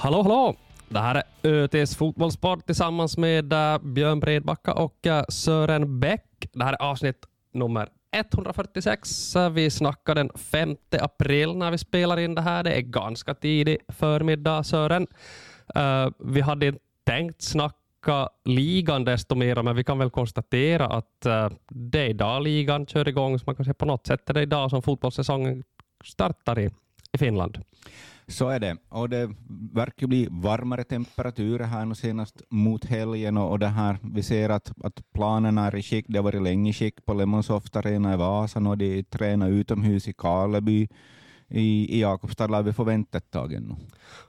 Hallå, hallå! Det här är ÖTs fotbollspodd tillsammans med eh, Björn Bredbacka och eh, Sören Bäck. Det här är avsnitt nummer 146. Vi snackar den 5 april när vi spelar in det här. Det är ganska tidig förmiddag, Sören. Uh, vi hade inte tänkt snacka ligan desto mer, men vi kan väl konstatera att uh, det är idag ligan kör igång, så man kan säga på något sätt är det idag som fotbollssäsongen startar i, i Finland. Så är det. Och det verkar bli varmare temperaturer här nu senast mot helgen och, och det här, vi ser att, att planerna är i skick. Det har varit länge i skick på Lemonsoft Arena i Vasan och de tränar utomhus i Karleby. I, i Jakobstad lär vi få vänta ett tag ännu.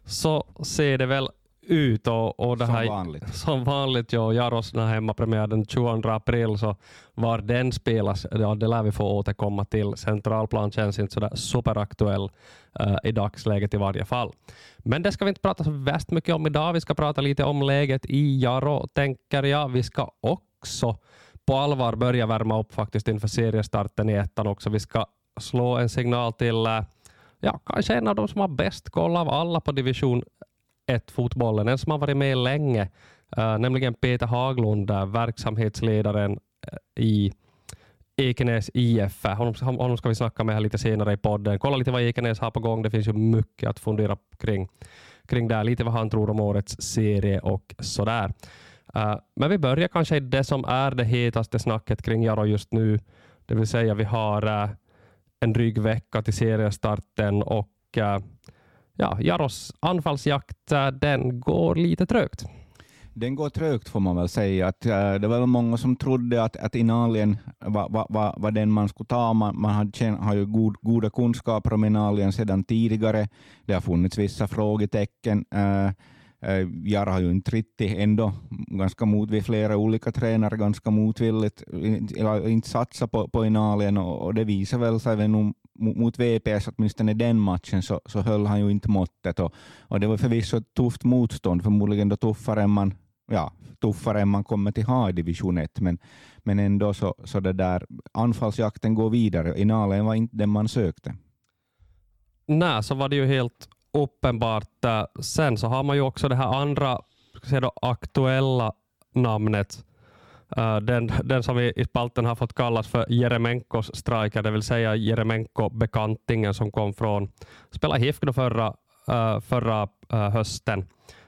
Så ser det väl ut. Och, och det som här, vanligt. Som vanligt, ja. Jaros hemmapremiär den 22 april, så var den spelas, ja, det lär vi få återkomma till. Centralplan känns inte sådär superaktuell uh, i dagsläget i varje fall. Men det ska vi inte prata så värst mycket om idag. Vi ska prata lite om läget i Jaro, tänker jag. Vi ska också på allvar börja värma upp faktiskt inför seriestarten i ettan också. Vi ska slå en signal till uh, ja, kanske en av de som har bäst koll av alla på division 1-fotbollen, en som har varit med länge, uh, nämligen Peter Haglund, uh, verksamhetsledaren uh, i Ekenäs IF. Honom, honom ska vi snacka med här lite senare i podden. Kolla lite vad Ekenäs har på gång. Det finns ju mycket att fundera kring, kring där. Lite vad han tror om årets serie och sådär. Uh, men vi börjar kanske i det som är det hetaste snacket kring Jaro just nu. Det vill säga vi har uh, en dryg vecka till seriestarten och uh, ja, Jaros anfallsjakt eh, den går lite trögt. Den går trögt får man väl säga. Att, eh, det var många som trodde att, att Inalien var, var, var, var den man skulle ta. Man, man hade, har ju god, goda kunskaper om Inalien sedan tidigare. Det har funnits vissa frågetecken. Eh, uh, Jara har ju inte riktigt ändå ganska motvilligt, flera olika tränare ganska motvilligt inte, inte på, på Inalien och, och det visar väl sig nog mot VPS, åtminstone den matchen, så, så höll han ju inte måttet. Och, och det var förvisso ett tufft motstånd, förmodligen då tuffare än man, ja, tuffare än man kommer till ha i division 1, men, men ändå så, så det där anfallsjakten går vidare. Inalen var inte den man sökte. Nej, så var det ju helt uppenbart. Äh, sen så har man ju också det här andra då, aktuella namnet Uh, den, den som i spalten har fått kallas för Jeremenkos striker, det vill säga Jeremenko-bekantingen som kom från, spelade HIFK förra, uh, förra uh, hösten.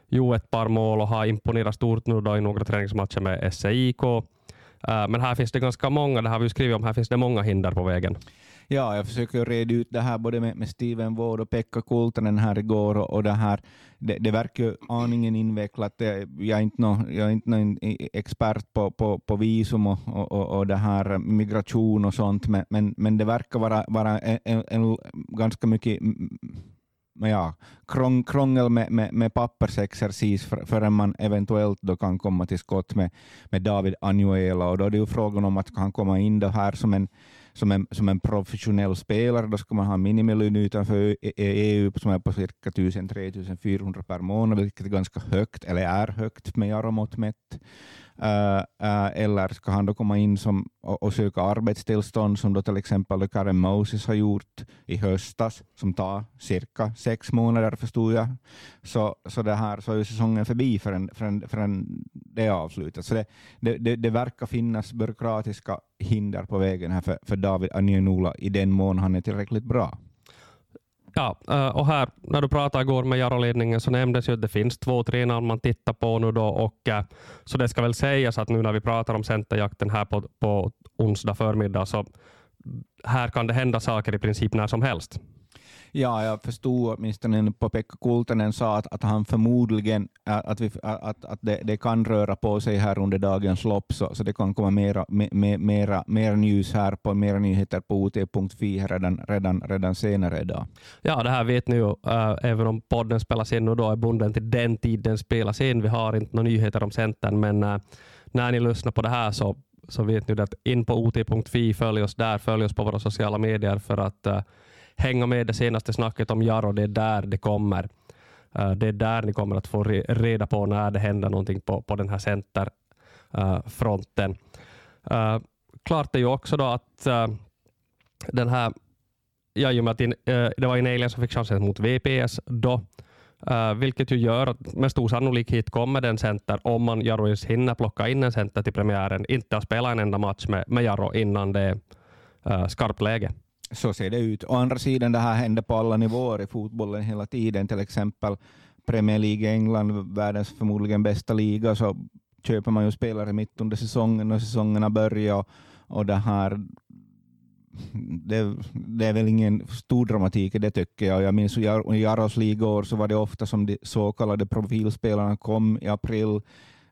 Gjorde ett par mål och har imponerat stort nu då i några träningsmatcher med SEIK. men här finns det ganska många, det har vi skrivit om, här finns det många hinder på vägen. Ja, jag försöker reda ut det här både med, med Steven Ward och Pekka Kultanen här igår och, och det här. Det, det verkar aningen invecklat. Jag är inte någon, jag är inte någon expert på, på, på visum och, och, och det här migration och sånt, men, men, men det verkar vara, vara en, en, en ganska mycket ja, krång, krångel med, med, med pappersexercis för, förrän man eventuellt då kan komma till skott med, med David Anuela. Och då är det ju frågan om att han komma in då här som en som en, som en professionell spelare, då ska man ha minimilön utanför EU som är på cirka 1000-3400 per månad, vilket är ganska högt, eller är högt med Jaromått mätt. Eller ska han då komma in som, och, och söka arbetstillstånd som då till exempel Karen Moses har gjort i höstas, som tar cirka sex månader förstod jag. Så, så, det här, så är säsongen förbi förrän, förrän, förrän det är avslutat. Så det, det, det, det verkar finnas byråkratiska hinder på vägen här för, för David Anienula i den mån han är tillräckligt bra. Ja, eh, och här när du pratade igår med Jaroledningen så nämndes ju att det finns två, tre namn man tittar på nu då och eh, så det ska väl sägas att nu när vi pratar om centerjakten här på, på onsdag förmiddag så här kan det hända saker i princip när som helst. Ja, jag förstod åtminstone på Pekka Kultanen sa att, att han förmodligen att, vi, att, att det, det, kan röra på sig här under dagens lopp, så, så det kan komma mera, me, mera, mera news här på mera nyheter på ot.fi redan, redan, redan senare idag. Ja, det här vet ni ju, äh, även om podden spelas in och då är bunden till den tiden spelas in. Vi har inte några nyheter om Centern, men äh, när ni lyssnar på det här så så vet ni att in på ot.fi, följ oss där, följ oss på våra sociala medier för att hänga med det senaste snacket om Jaro. Det är där det kommer. Eh, det är där ni kommer att få reda på när det händer någonting på, på den här centerfronten. Eh, eh, klart är ju också då att den här, ja, i och med att in, det var Inalien som fick chansen mot VPS då, Uh, vilket ju gör att med stor sannolikhet kommer den center, om man Jaro ens hinner plocka in en center till premiären, inte att spela en enda match med, med Jaro innan det är uh, skarpt läge. Så ser det ut. Å andra sidan, det här händer på alla nivåer i fotbollen hela tiden. Till exempel Premier League i England, världens förmodligen bästa liga, så köper man ju spelare mitt under säsongen och säsongerna börjar. Och, och det här det, det, är väl ingen stor dramatik i det tycker jag. Jag minns i Jaros ligaår så var det ofta som de så kallade profilspelarna kom i april.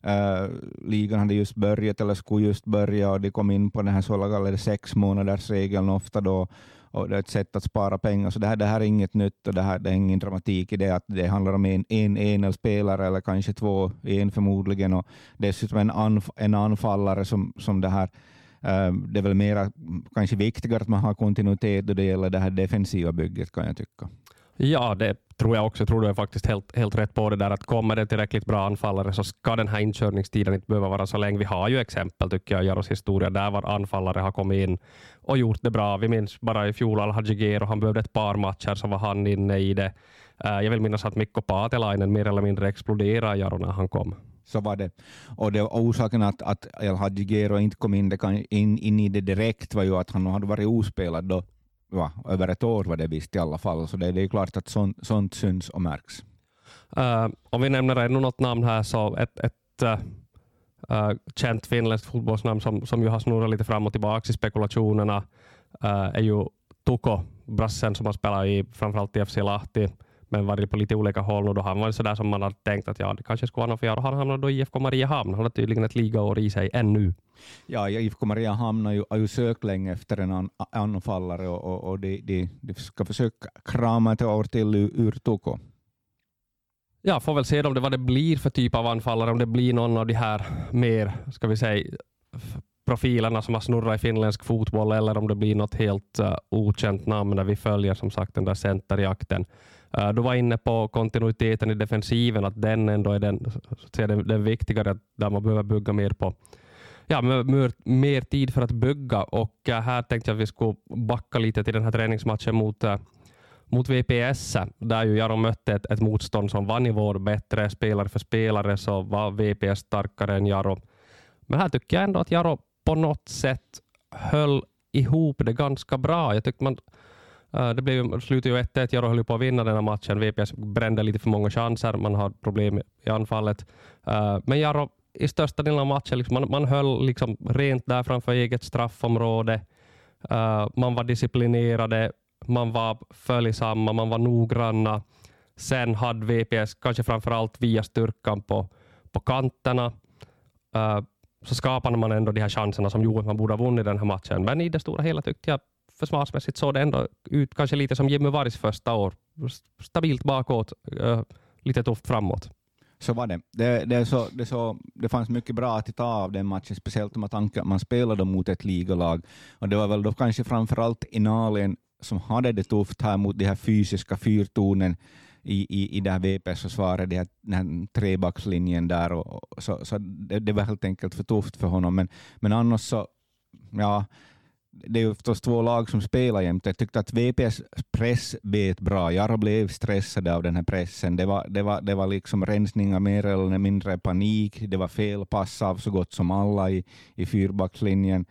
Uh, ligan hade just börjat eller skulle just börja och de kom in på den här så kallade sex månaders regeln ofta då och det är ett sätt att spara pengar. Så det här, det här är inget nytt och det, här, det är ingen dramatik i det att det handlar om en, en, en spelare eller kanske två, en förmodligen och dessutom en, anf en anfallare som, som det här Ehm, det är väl mera, kanske viktigare att man har kontinuitet då det gäller det här defensiva bygget kan jag tycka. Ja, det tror jag också. Jag tror du är faktiskt helt, helt rätt på det där att kommer det tillräckligt bra anfallare så ska den här inkörningstiden inte behöva vara så länge. Vi har ju exempel tycker jag i Jaros historia där var anfallare har kommit in och gjort det bra. Vi minns bara i fjol Al-Hajigero, han behövde ett par matcher så var han inne i det. Eh, jag vill minnas att Mikko Paatelainen mer eller mindre exploderade i Jaro när han kom så var det. Och det orsaken att, att El Hadjigero inte kom in, det kan, in, in i det direkt var ju att han hade varit ospelad då, ja, över ett år var det visst i alla fall, så det, det är klart att sånt, sånt syns och märks. Uh, om vi nämner ännu något namn här, så ett, ett uh, känt finländskt fotbollsnamn som, som ju har snurrat lite fram och tillbaka i spekulationerna uh, är ju Tuko, brassen som har spelat i framförallt i FC Lahti men varit på lite olika håll och då har man sådär som man hade tänkt att ja, det kanske skulle vara något för. Och han hamnade då i IFK Mariehamn. Han har tydligen ett ligaår i sig ännu. Ja, IFK Mariehamn har ju, har ju sökt länge efter en an, anfallare och, och, och de, de, de, ska försöka krama ett år till ur, Toko. Ja, får väl se om det vad det blir för typ av anfallare, om det blir någon av de här mer, ska vi säga, profilerna som har snurrat i finländsk fotboll eller om det blir något helt uh, okänt namn när vi följer som sagt den där centerjakten. Uh, du var inne på kontinuiteten i defensiven, att den ändå är den, så den, den viktigare, där man behöver bygga mer på ja, mer, mer tid för att bygga. Och eh, här tänkte jag att vi skulle backa lite till den här träningsmatchen mot, eh, mot VPS, där ju Jaro mötte ett, ett motstånd som var nivån bättre. Spelare för spelare så var VPS starkare än Jaro. Men här tycker jag ändå att Jaro på något sätt höll ihop det ganska bra. Jag tyckte man eh, det blev, slutade ju 1-1. Jaro höll på att vinna den här matchen. VPS brände lite för många chanser. Man har problem i anfallet. Men Jaro i största delen av matchen, liksom, man, man höll liksom rent där framför eget straffområde. Uh, man var disciplinerade, man var följsamma, man var noggranna. Sen hade VPS, kanske framför allt via styrkan på, på kanterna, uh, så skapade man ändå de här chanserna som gjorde att man borde ha vunnit den här matchen. Men i det stora hela tyckte jag försvarsmässigt såg det ändå ut kanske lite som Jimmy Varis första år. Stabilt bakåt, uh, lite tufft framåt. Så var det. Det, det, så, det, så, det fanns mycket bra att ta av den matchen, speciellt om att man spelade mot ett ligalag. Och det var väl då kanske framförallt Inalien som hade det tufft här mot de här fysiska fyrtornen i, i, i det här VPS-försvaret, den här trebackslinjen där. Och, och så så det, det, var helt enkelt för tufft för honom. Men, men annars så, ja, det är ju förstås två lag som spelar jämt. Jag tyckte att VPS press bet bra. Jag blev stressad av den här pressen. Det var, det var, det var liksom rensningar mer eller mindre panik. Det var fel pass av så gott som alla i, i fyrbackslinjen.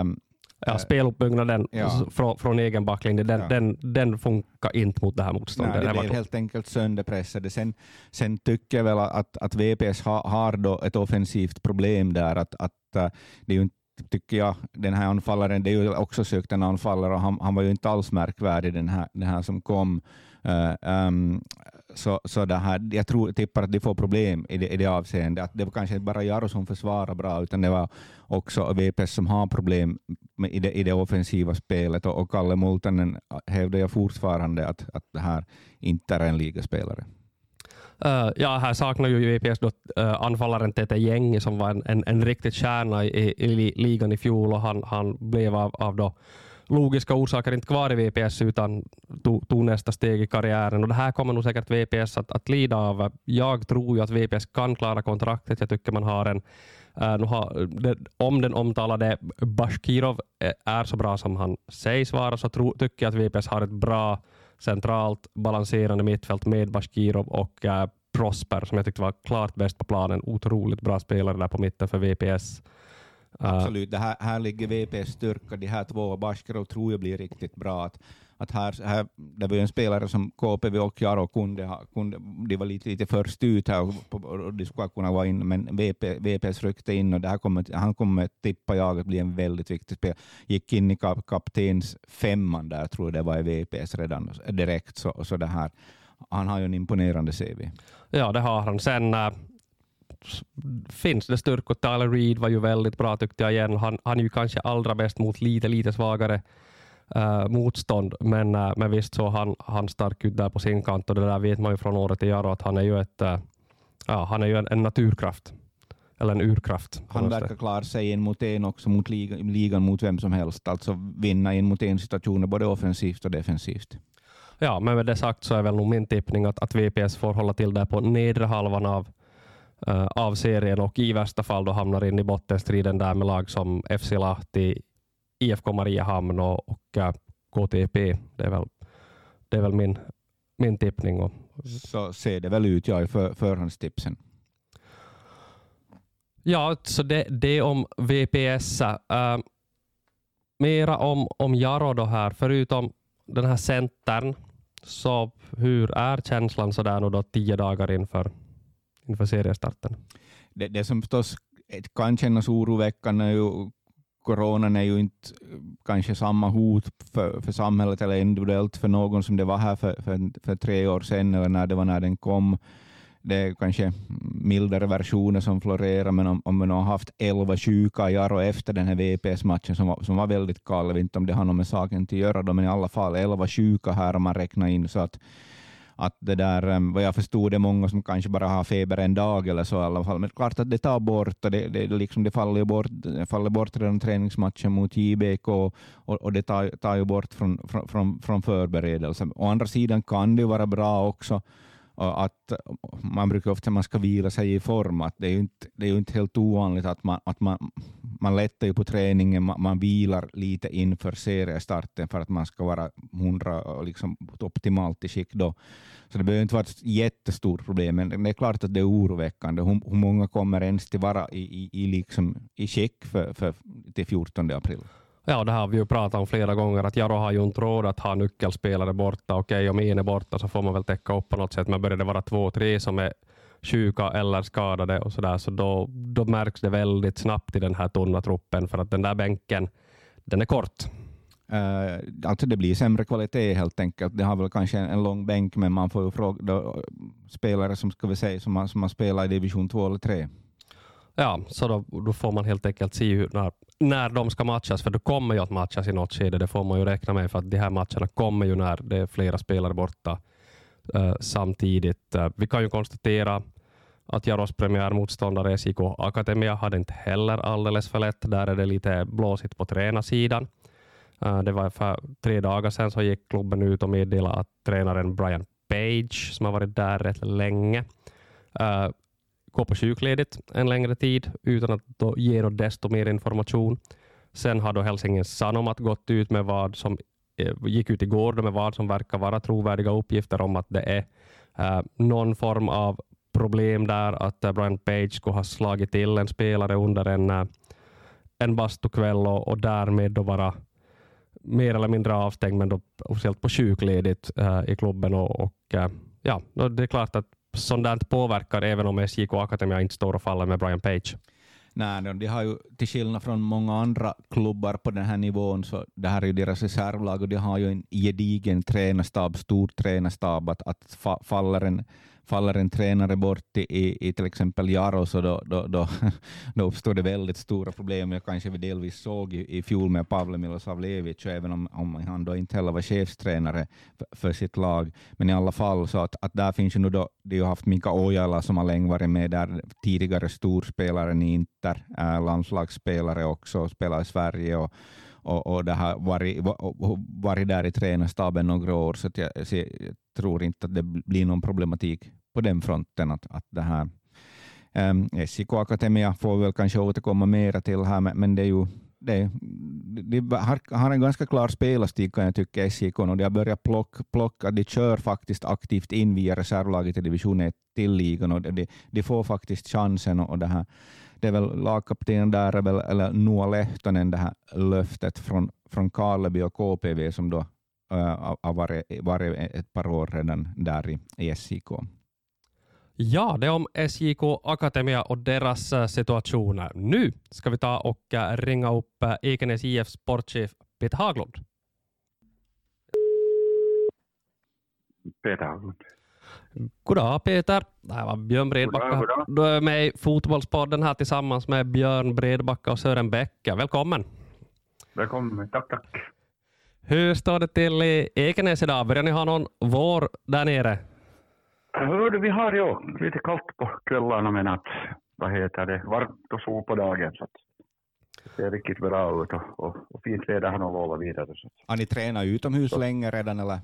Um, Ja, eh, speluppbyggnaden ja. Från, från egen backlinje, den, ja. den, den funkar inte mot det här motståndet. Nej, det blev helt enkelt sönderpressade. Sen, sen tycker jag väl att, att VPS har, har då ett offensivt problem där. Att, att, eh, det är ju inte tycker jag, den här anfallaren, det är ju också sökt en anfallare och han, han var ju inte alls märkvärdig den här, den här som kom. Uh, um, så, så det här, jag tror, tippar att de får problem i det, i det avseendet. Att det var kanske inte bara Jaro som försvarar bra, utan det var också VPS som har problem med, i, det, i det offensiva spelet. Och, och Kalle Multanen äh, hävdar jag fortfarande att, att det här inte är en ligaspelare. Uh, ja, här saknar ju VPS då, uh, anfallaren TT Gäng som var en, en, en riktig kärna i, i, ligan i fjol och han, han blev av, av då logiska orsaker inte kvar i VPS utan tog, tog, nästa steg i karriären. Och det här kommer nog säkert VPS att, att lida av. Jag tror ju att VPS kan klara kontraktet. Jag tycker man har en Uh, har, det, om den omtalade Bashkirov är så bra som han sägs vara så tro, tycker jag att VPS har ett bra centralt balanserande mittfält med Bashkirov och äh, Prosper som jag tyckte var klart bäst på planen. Otroligt bra spelare där på mitten för VPS. Uh, eh, Absolut, det här, här ligger VPS styrka. De här två, Bashkirov tror jag blir riktigt bra. Att, att här, här, det var ju en spelare som KPV och Jaro kunde, ha, kunde de var lite, lite först ut här och, och de skulle kunna vara in, men VP, VPS ryckte in och det här kommer, han kommer, tippa jag, att bli en väldigt viktig spelare. Gick in i kap, kaptens femman där, tror jag det var i VPS redan direkt, så, så det här, han har ju en imponerande CV. Ja, det har han. Sen äh, finns det styrkor. Tyler Reed var ju väldigt bra tyckte jag igen. Han, han är ju kanske allra bäst mot lite, lite svagare uh, motstånd, men, uh, men visst så han, han stark ut där på sin kant och det där vet man ju från året till Jaro att han är ju, ett, uh, ja, han är ju en, en naturkraft. Eller en urkraft. Han verkar klara sig en mot en också mot ligan, ligan mot vem som helst. Alltså vinna en mot en situationer både offensivt och defensivt. Ja, men med det sagt så är väl nog min tippning att, att VPS får hålla till där på nedre halvan av, uh, av serien och i värsta fall då hamnar in i bottenstriden där med lag som FC Lahti, IFK Mariehamn och, och uh, KTP. Det är väl, det är väl min, min tippning. Och, så ser det väl ut ja, i för, förhandstipsen. Ja, så det, det om VPS. Uh, mera om, om Jaro då här, förutom den här centern så hur är känslan sådär nu då tio dagar inför, inför seriestarten? Det, det som förstås kan kännas oroväckande är ju coronan är ju inte eh, kanske samma hot för, för samhället eller individuellt för någon som det var här för, för, för tre år sedan eller när det var när den kom. Det är kanske mildare versioner som florerar, men om, om man har haft elva sjuka i Aro efter den här VPS-matchen som var, som var väldigt kall, jag vet inte om det har något med saken att göra, då, men i alla fall elva sjuka här om man räknar in så att det där, eh, vad jag förstod, det är många som kanske bara har feber en dag eller så i alla fall. Men klart att det tar bort, och det, det, liksom det faller bort, faller bort redan träningsmatchen mot JBK och, och det tar, tar ju bort från, från, från förberedelsen. Å andra sidan kan det vara bra också att man brukar ofta man ska vila sig i form. Att det, är ju inte, det är ju inte helt ovanligt att man, att man, man lättar ju på träningen, man, man vilar lite inför seriestarten för att man ska vara hundra och liksom optimalt i skick då. Så det behöver inte vara ett jättestort problem, men det är klart att det är oroväckande. Hur, hur många kommer ens till vara i, i, i, liksom, i skick för, för, till 14 april? Ja, det har vi ju pratat om flera gånger, att Jaro har ju inte råd att ha nyckelspelare borta. Okej, om en är borta så får man väl täcka upp på något sätt, men börjar det vara två, tre som är sjuka eller skadade och så, där, så då, då märks det väldigt snabbt i den här tunna truppen, för att den där bänken, den är kort. Uh, alltså det blir sämre kvalitet helt enkelt. Det har väl kanske en, en lång bänk, men man får ju fråga då, spelare som ska vi säga som har, som har spelat i division 2 eller 3. Ja, så då, då får man helt enkelt se hur, när, när de ska matchas, för det kommer ju att matchas i något skede, det får man ju räkna med, för att de här matcherna kommer ju när det är flera spelare borta uh, samtidigt. Uh, vi kan ju konstatera att Jaros premiärmotståndare SJK Akademia hade inte heller alldeles för lätt. Där är det lite blåsigt på tränarsidan. Uh, det var för tre dagar sedan så gick klubben ut och meddelade att tränaren Brian Page, som har varit där rätt länge, uh, gå på sjukledigt en längre tid utan att då ge då desto mer information. Sen har då Helsingins Sanomat gått ut med vad som eh, gick ut igår med vad som verkar vara trovärdiga uppgifter om att det är eh, någon form av problem där, att Brian Page skulle ha slagit till en spelare under en, eh, en bastukväll och, och därmed då vara mer eller mindre avstängd, men då officiellt på sjukledigt uh, i klubben. Och, och ja, det är klart att sådant påverkar även om SJK Akademia inte står och faller med Brian Page? Nej, de har ju till skillnad från många andra klubbar på den här nivån, så det här är ju deras reservlag och de har ju en gedigen tränarstab, stor tränarstab, att, att faller en faller en tränare bort i, i till exempel Jaro så då, då, då, då uppstår det väldigt stora problem. Jag kanske vi delvis såg i, i fjol med Pavle Milosavljevic, även om, om han då inte heller var chefstränare för, för, sitt lag. Men i alla fall, så att, att där finns ju nu då, de har haft Mika Ojala som har länge varit med där, tidigare storspelaren i Inter, äh, landslagsspelare också, spelar i Sverige och, och, och det har varit, varit där i tränarstaben några år, så jag, jag, tror inte att det blir någon problematik på den fronten. Att, att det här, ehm, um, SJK Akademia får väl kanske återkomma mera till här, men, men det är ju det, de har, har en ganska klar spelarstil kan jag tycka, SJK, och de har börjat plocka, plocka, de kör faktiskt aktivt in via reservlaget i division 1 till ligan och de, de får faktiskt chansen och det här det är väl lagkaptenen där, är väl, eller Noa Lehtonen, det här löftet från, från Karleby och KPV som då äh, har varit, varit ett par år redan där i, i SJK. Ja, det är om SJK Akademia och deras uh, situationer. Nu ska vi ta och uh, ringa upp uh, Ekenäs IF sportchef Peter Haglund. Peter Haglund. Goddag Peter. Det här var Björn Bredbacka. Du är med i Fotbollspodden här tillsammans med Björn Bredbacka och Sören Bäcke. Välkommen. Välkommen. Tack, tack. Hur står det till i Ekenäs idag? Börjar ni ha någon vår där nere? Hörde, vi har ju lite kallt på kvällarna men att, vad heter det, varmt och sol på dagen. Så det är riktigt bra ut och, och, och fint väder har nog lovat vidare. Så. Har ni tränat utomhus så. länge redan eller?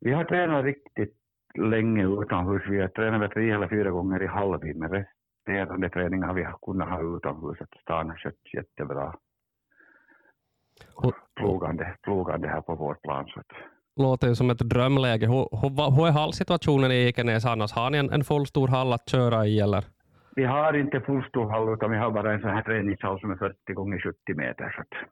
Vi har tränat riktigt länge utomhus. Vi har tränat tre eller fyra gånger i halvtid, men resterande träningar har vi kunnat ha utomhus. Att stan har skött jättebra. Plogande, plogande här på vårt plan. Så att. Låter ju som ett drömläge. Hur, hur, hur är hallsituationen i Ekenäs annars? Har ni en, en full stor hall att köra i eller? Vi har inte full stor hall utan vi har bara en sån här träningshall som är 40 gånger 70 meter. Så att.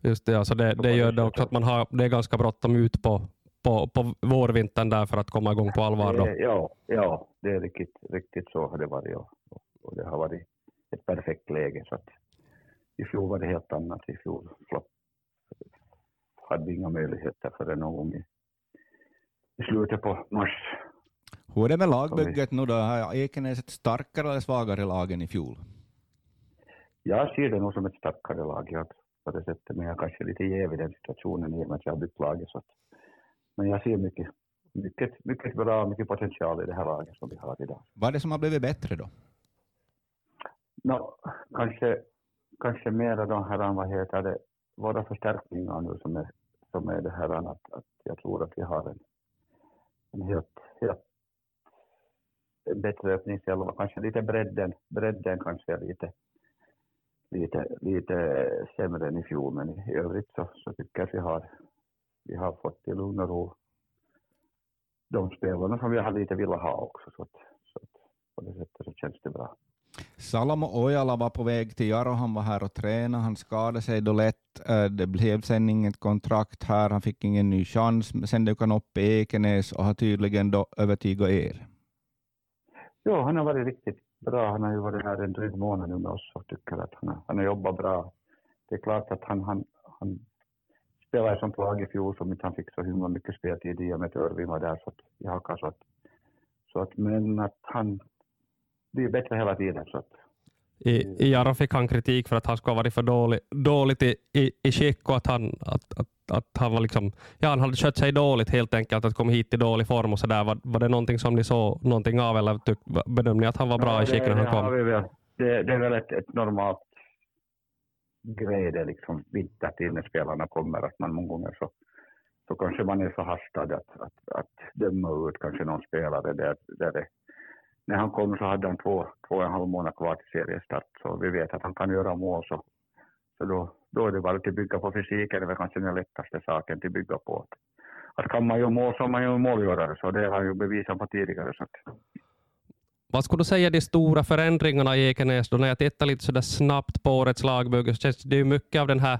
Just det, alltså det, det gör det också att man har, det är ganska bråttom ut på, på, på vårvintern där för att komma igång på allvar? Då. Ja, ja, det är riktigt, riktigt så har det varit. Och, och det har varit ett perfekt läge. Så att I fjol var det helt annat. I fjol hade vi inga möjligheter förrän någon gång i, i slutet på mars. Hur är det med lagbygget nu då? Har Ekenäs ett starkare eller svagare lag än i fjol? Jag ser det nog som ett starkare lag. Jag, på det sättet, men jag kanske är lite jäv i den situationen i och med att jag har byggt laget. Så att men jag ser mycket, mycket, mycket bra, mycket potential i det här laget som vi har idag. Vad är det som har blivit bättre då? No, kanske, kanske mera de här, vad heter det, våra förstärkningar nu som är, som är det här att, att jag tror att vi har en, en helt, helt bättre öppningselva, kanske lite bredden, bredden kanske är lite, lite, lite sämre än i fjol, men i övrigt så, så tycker jag att vi har vi har fått i lugn och ro de spelarna som vi har lite velat ha också. Så, att, så att på det sättet så känns det bra. Salamo Ojala var på väg till Jaro, han var här och tränade, han skadade sig då lätt. Eh, det blev sen inget kontrakt här, han fick ingen ny chans. Sen dök han upp i Ekenäs och har tydligen då övertygat er. Ja, han har varit riktigt bra. Han har ju varit här en dryg månad nu med oss och tycker att han har, han har jobbat bra. Det är klart att han, han, han spelare som lag i fjol som inte han fick så himla mycket speltid i och med att Örvin var där så att i Haka. Så att, så att, men att han blir bättre hela tiden. Så att, i, Jaro fick han kritik för att han skulle ha varit för dålig, dåligt i, i, i skick och att han, att, att, att han var liksom, ja, han hade skött sig dåligt helt enkelt, att komma hit i dålig form och sådär. Var, var det någonting som ni såg någonting av eller bedömde ni att han var bra ja, i skick när han kom? Det, det, är väl ett, ett normalt grej det liksom vintertid när spelarna kommer, att man många gånger så, så kanske man är förhastad att, att, att döma ut kanske någon spelare där, där det, när han kom så hade han två, två och en halv månad kvar till seriestart, så vi vet att han kan göra mål så, så då, då är det bara att bygga på fysiken, det är väl kanske den lättaste saken att bygga på. Att, att kan man göra mål så är man ju målgörare, så det har han ju bevisat på tidigare. Så att, vad skulle du säga de stora förändringarna i Ekenäs? Då när jag tittar lite sådär snabbt på årets lagbygge så känns det ju mycket av den här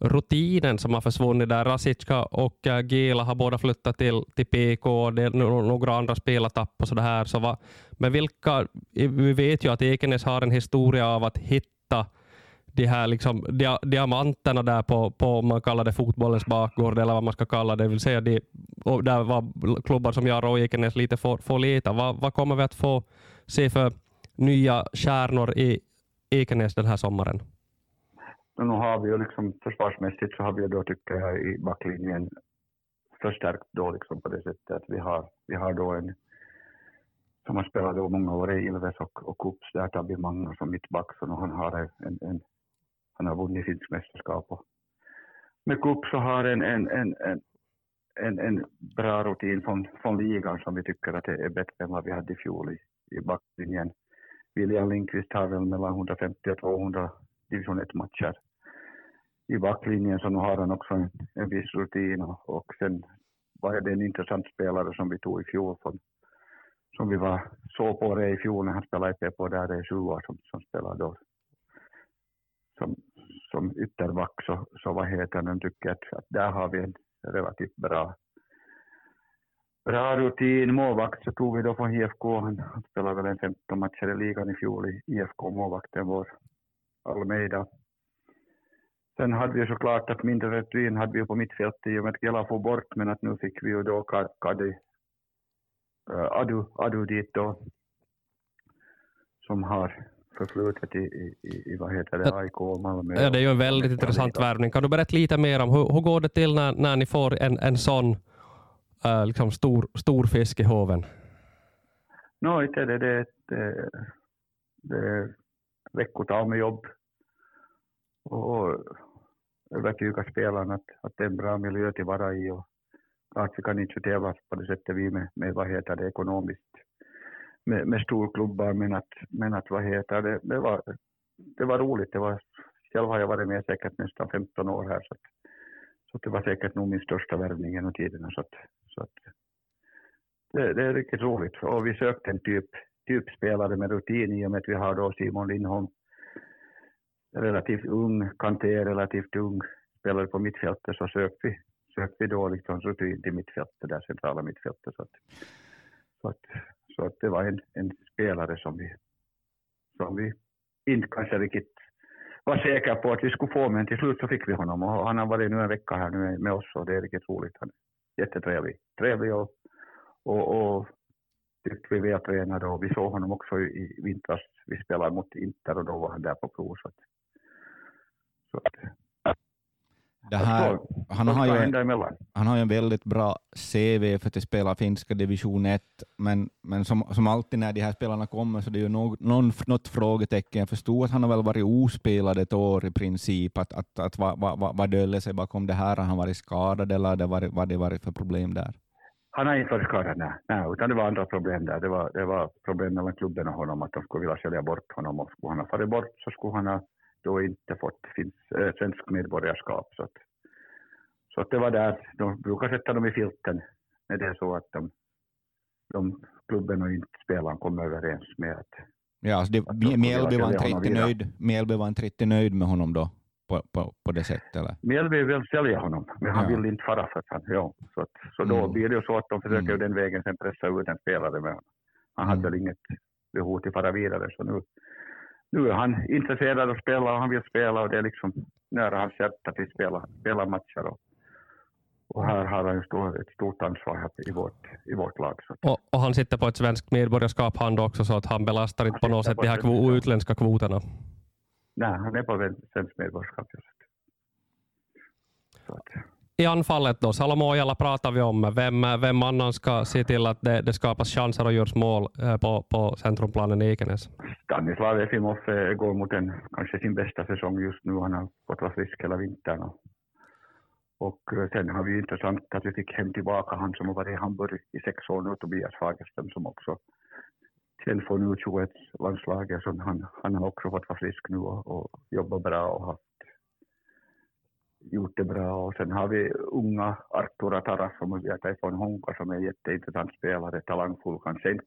rutinen som har försvunnit där. Rasicka och eh, Gila har båda flyttat till, till PK och det är några andra spelartapp och sådär. Så va, men vilka, vi vet ju att Ekenäs har en historia av att hitta de här liksom, dia, diamanterna där på, på, om man kallar det fotbollens bakgård eller vad man ska kalla det, vill säga de, där var klubbar som jag och Ekenäs lite får, får leta. Vad, vad kommer vi att få se för nya stjärnor i Ekenäs den här sommaren? Nu har vi ju liksom försvarsmässigt så har vi då tycker jag i backlinjen förstärkt då liksom på det sättet att vi har, vi har då en som har spelat då många år i Ilves och, och Kups, där tar vi Magnus som mittback, så han har en, en, han har vunnit finsk mästerskap. Och med cup så har en, en, en, en, en, en bra rutin från, från ligan som vi tycker att det är bättre än vad vi hade i fjol i, i backlinjen. William Lindqvist har väl mellan 150 och 200 division 1-matcher. I backlinjen så nu har han också en, en viss rutin och, och sen var det en intressant spelare som vi tog i fjol från, som vi var såg på det i fjol när han spelade i på där det är Sjua som, som spelar då som, som ytterback så, så vad heter den, tycker att, att där har vi en relativt bra bra rutin. Målvakt så tog vi då från IFK, han, han spelade väl en 15 matcher i ligan i fjol i IFK, målvakten vår Almeida. Sen hade vi såklart att mindre rutin hade vi på mittfältet i och med att Gela får bort, men att nu fick vi ju då Kadi, uh, Adu, Adu dit då, som har förflutet i, i, i vad heter det, AIK och Malmö. Ja, det är ju en väldigt intressant värvning. Kan du berätta lite mer om hur, hur går det till när, när ni får en, en sån äh, liksom stor, stor fisk i hoven? No, inte det, det, det, det är veckotal med jobb och övertyga spelarna att, att det är en bra miljö till vara i och att vi kan inte tävla på det sättet vi med, med vad heter det ekonomiskt med, med storklubbar men att, men att vad heter det, det var, det var roligt. Det var, själv har jag varit med säkert nästan 15 år här så, att, så att det var säkert nog min största värvning genom tiderna. Så att, så att det, det, är riktigt roligt och vi sökte en typ, typ spelare med rutin i och med att vi har då Simon Lindholm relativt ung, Kanté relativt ung spelare på mittfältet så sökte vi, sökte vi då liksom rutin till mittfältet, där centrala mittfältet. Så att, så att så att det var en, en spelare som vi, som vi inte kanske riktigt var säkra på att vi skulle få, men till slut så fick vi honom och han har varit nu en vecka här nu med oss och det är riktigt roligt. Han är jättetrevlig trevlig och, och, och tyckte vi vältränade och vi såg honom också i vintras. Vi spelade mot Inter och då var han där på prov. Så att, det här, han, har ju, han har ju en väldigt bra CV för att spela finska division 1, men, men som, som alltid när de här spelarna kommer så det är ju något, något frågetecken. Jag förstod att han har väl varit ospelad ett år i princip, att, att, att vad, vad, vad döljer sig bakom det här? Har han varit skadad eller det varit, vad det varit för problem där? Han har inte varit skadad, nej. nej. utan det var andra problem där. Det var, det var problem mellan klubben och honom, att de skulle vilja sälja bort honom och skulle han ha farit bort så skulle han ha då inte fått finns, äh, svensk medborgarskap. Så, att, så att det var där, de brukar sätta dem i filten när det är så att de, de klubben och inte spelaren kommer överens med att... Ja, alltså det, Mjällby var inte nöjd, Mjällby var inte riktigt nöjd med honom då? På, på, på det sättet? Eller? Mjällby vill sälja honom, men han ja. vill inte fara för att han... Ja, så, att, så då mm. blir det ju så att de försöker mm. den vägen sen pressa ut en spelare med honom. Han mm. hade väl inget behov till att fara vidare, så nu nu är han intresserad av att spela och han vill spela och det är liksom nära hans hjärta att spela, spela matcher. Och, och här har han ju ett stort ansvar i vårt, i vårt lag. Och, och, han sitter på ett svenskt medborgarskap han också, så att han belastar inte på något sätt de här kvo utländska kvoterna? Nej, han är på svenskt medborgarskap. Så att, i anfallet då, Salomo Ojala pratar vi om. Vem, äh, vem annan ska äh, se till att det, det skapas chanser och görs mål på, på centrumplanen i Ekenäs? Stanislav Efimov går mot en, kanske sin bästa säsong just nu. Han har fått vara frisk hela vintern. Och, och sen har vi intressant att vi fick hem tillbaka han som har varit i Hamburg i sex år nu, Tobias Fagerström, som också sen får nu 21 landslaget. han, han har också fått vara frisk nu och, och jobbar bra och har gjort det bra. Och sen har vi unga Artur Ataras som vi har från Honka som är en jätteintressant spelare, talangfull. Kanske inte,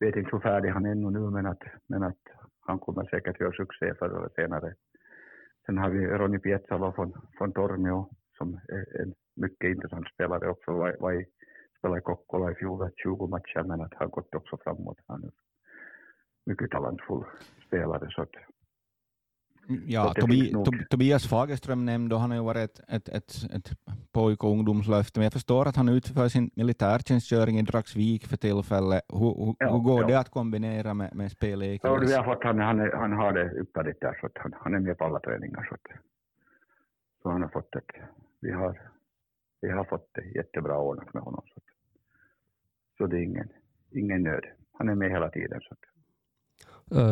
vet inte hur färdig han är ännu nu, men att, men att han kommer säkert göra succé förr eller senare. Sen har vi Ronny Pietsalo från, från Tornio som är en mycket intressant spelare också. Var, var spelade i Kokkola i fjol 20 matcher, men att han gått också framåt. Han är mycket talangfull spelare. Så att, Ja, Tobi, Tobias Fagerström nämnde, han har ju varit ett, ett, ett, ett pojk och ungdomslöfte, men jag förstår att han utför sin militärtjänstgöring i Dragsvik för tillfället. Hur, hur, ja, hur går ja. det att kombinera med, med spel i ja, vi har fått, han, han, han har det ypperligt där, så att han, han är med på alla träningar. Så, att, så han har fått ett, vi har, vi har fått det jättebra ordnat med honom. Så, att, så det är ingen, ingen nöd. Han är med hela tiden. Så att,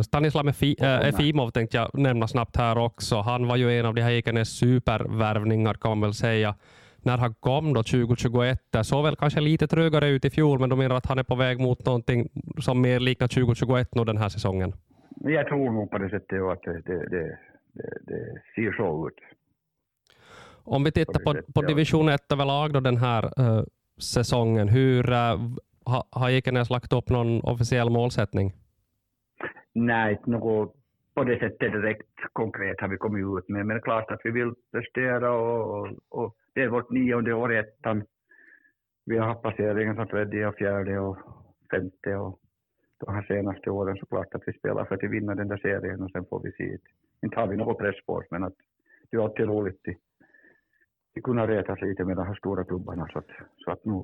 Stanislav eh, Efimov tänkte jag nämna snabbt här också. Han var ju en av de här Ekenäs supervärvningar kan man väl säga. När han kom då 2021, det såg väl kanske lite trögare ut i fjol, men de menar att han är på väg mot någonting som mer liknar 2021 nu den här säsongen. Jag tror nog på det sättet att det, det, det, det, ser så ut. Om vi tittar på, på division 1 överlag då den här uh, säsongen, hur uh, ha, har Ekenäs lagt upp någon officiell målsättning? Nej, inte något på det sättet direkt konkret har vi kommit ut med, men det är klart att vi vill prestera och, och, och det är vårt nionde år i ettan. Vi har haft placeringar som tredje och fjärde och femte och de här senaste åren så klart att vi spelar för att vinna den där serien och sen får vi se. Inte har vi något press på oss, men att det är alltid roligt att, kunna reta sig lite med de här stora klubbarna så att, så att nu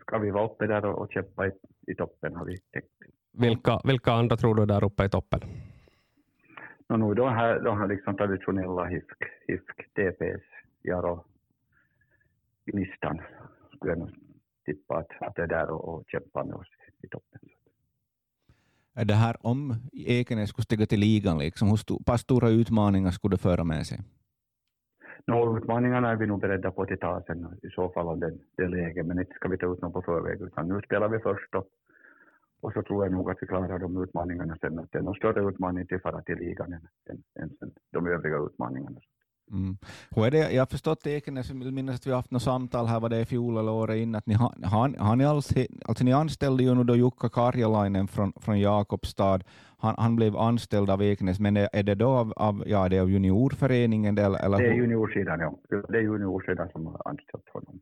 ska vi vara uppe där och, och kämpa i, i toppen har vi tänkt. Vilka, vilka andra tror du är där uppe i toppen? No, nu de här, de här liksom traditionella HIFK, HIFK TPS, Jaro, listan skulle jag nog tippa att, att det är där och, och kämpa med oss i, toppen. Är det här om Ekenäs skulle stiga till ligan, liksom, hur sto, pass stora utmaningar skulle det föra med sig? No, utmaningarna är vi nog beredda på att ta sen i så fall om det, det läge, men inte ska vi ta ut någon på förväg, utan nu spelar vi först och, och så tror jag nog att vi klarar de utmaningarna sen. Att det är någon större utmaning till fara till ligan än, än, än de övriga utmaningarna. Mm. Hur är det? Jag har förstått Ekenäs, jag minns att vi har haft något samtal här, var det i fjol eller året innan, att ni har, har, ni alls, alltså ni anställde ju nu då Jukka Karjalainen från, från Jakobstad, han, han blev anställd av Ekenäs, men är det då av, av, ja, det är av juniorföreningen? Eller, eller det är juniorsidan, ja. Det är juniorsidan som har anställt honom.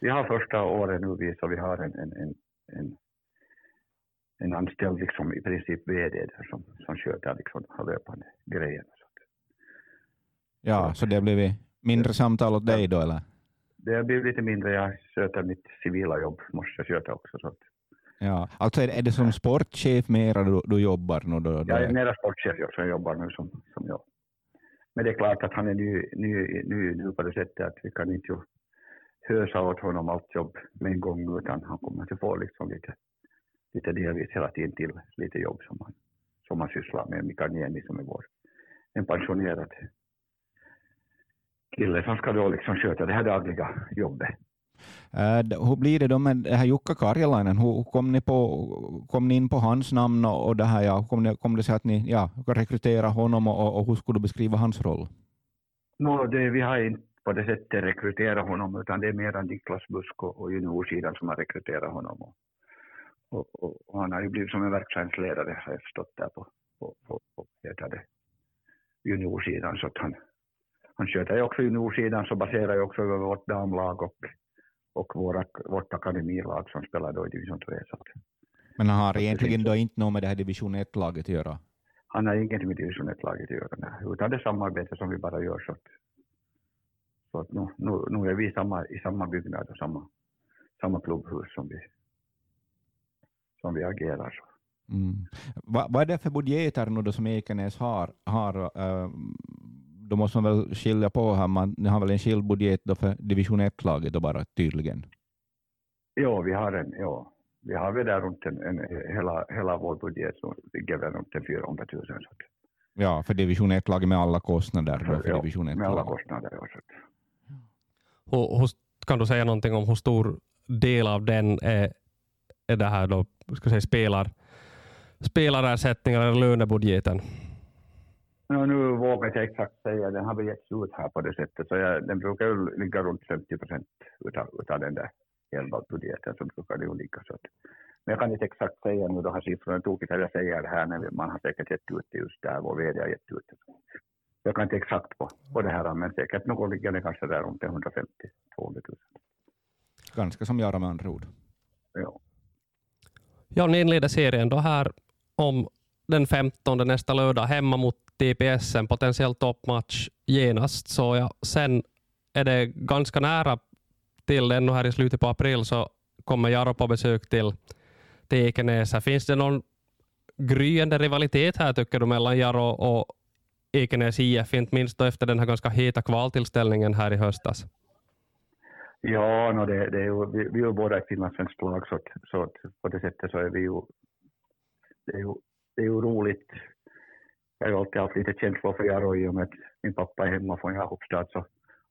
Vi har första året nu, vi, så vi har en, en, en, en, en anställd, liksom i princip VD där som, som sköter liksom, löpande grejerna. Ja, så det har blivit mindre samtal åt dig då eller? Det har blivit lite mindre. Jag sköter mitt civila jobb, måste jag sköta också. Så att... Ja, alltså är det, är det som sportchef mera du, du jobbar nu? Då, då? Jag är mera sportchef jag, som jobbar nu som, som jag. Men det är klart att han är ny, ny, ny, ny på det sättet att vi kan inte hösa åt honom allt jobb med en gång utan han kommer att få liksom lite, lite delvis hela tiden till lite jobb som han, som han sysslar med. Mikael Niemi som är vår en pensionerad kille som ska då liksom sköta det här dagliga jobbet. Uh, hur blir det då med det här Jukka Karjalainen? Hur kom ni, på, kom ni in på hans namn och, och det här, ja, kom, det, kom det sig att ni ja, rekrytera honom och, och hur skulle du beskriva hans roll? No, det, vi har inte på det sättet rekryterat honom utan det är mer Niklas Busk och juniorsidan som har rekryterat honom. Och, och, och, och, han har ju blivit som en verksamhetsledare har jag förstått där på, på, på, på det, juniorsidan så att han, han sköter ju också juniorsidan så baserar ju också över vårt damlag och, och våra, vårt akademilag som spelar då i division 3. Så Men han har egentligen då inte något med det här division 1-laget att göra? Han har ingenting med division 1-laget att göra, nej. utan det är samarbete som vi bara gör. Så att, så att nu, nu, nu är vi samma, i samma byggnad och samma, samma klubbhus som vi, som vi agerar. Mm. Vad, vad är det för budgeter nu då som Ekenäs har, har uh, då måste man väl skilja på här, man ni har väl en skild budget då för division 1-laget då bara tydligen? Ja, vi har en, ja. Vi har väl där runt en, en, hela, hela vår budget så ligger väl runt 400 000. Så. Ja, för division 1-laget med alla kostnader. För, ja, division 1 med alla kostnader. Ja, så. Hur, kan du säga någonting om hur stor del av den är, är det här då, ska säga, spelar, spelarersättningar eller lönebudgeten? No, nu vågar jag exakt säga, den har vi getts ut här på det sättet, så jag, den brukar ju ligga runt 50 procent utav, utav den där hela budgeten, så brukar det ju ligga så att, men jag kan inte exakt säga nu de här siffrorna, tokigt att jag säger det här när man har säkert gett ut det just där, vår VD har gett ut det. Jag kan inte exakt på, på det här, men säkert något ligger det kanske där runt 150 200 000. Ganska som Jara med andra ord. Ja. Ja, ni inleder serien då här om den 15 nästa lördag hemma mot TPS, en potentiell toppmatch genast. Så ja, sen är det ganska nära till ännu här i slutet på april så kommer Jaro på besök till, till Ekenäs. Finns det någon gryende rivalitet här tycker du mellan Jaro och Ekenäs IF, inte minst då efter den här ganska heta kvaltillställningen här i höstas? Ja, no det, det är ju, vi, vi är ju båda ett finlandssvenskt lag så, så på det sättet så är vi ju, det är ju, det är ju roligt jag har ju alltid haft lite känslor för Jaro i och med att min pappa är hemma från Jakobstad så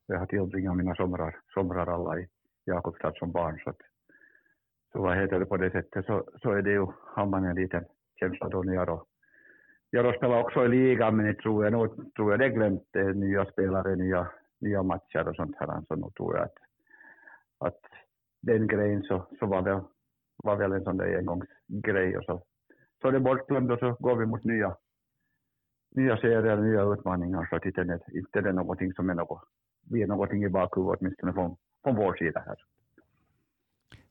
jag har tillbringat mina somrar, somrar alla i Jakobstad som barn. Så, att, så vad heter det på det sättet så, så är det ju, har man en liten känsla då när Jaro, Jaro spelar också i ligan, men jag tror jag, nog, tror jag det är glömt det nya spelare, nya, nya matcher och sånt här. Så nu tror jag att, att den grejen så, så var, väl, var väl en sån där engångsgrej. Och så, så är det bortglömt och så går vi mot nya, nya serier, nya utmaningar. Så att inte, det, inte det är någonting som är något, vi är någonting i bakhuvudet, åtminstone från, från vår sida här.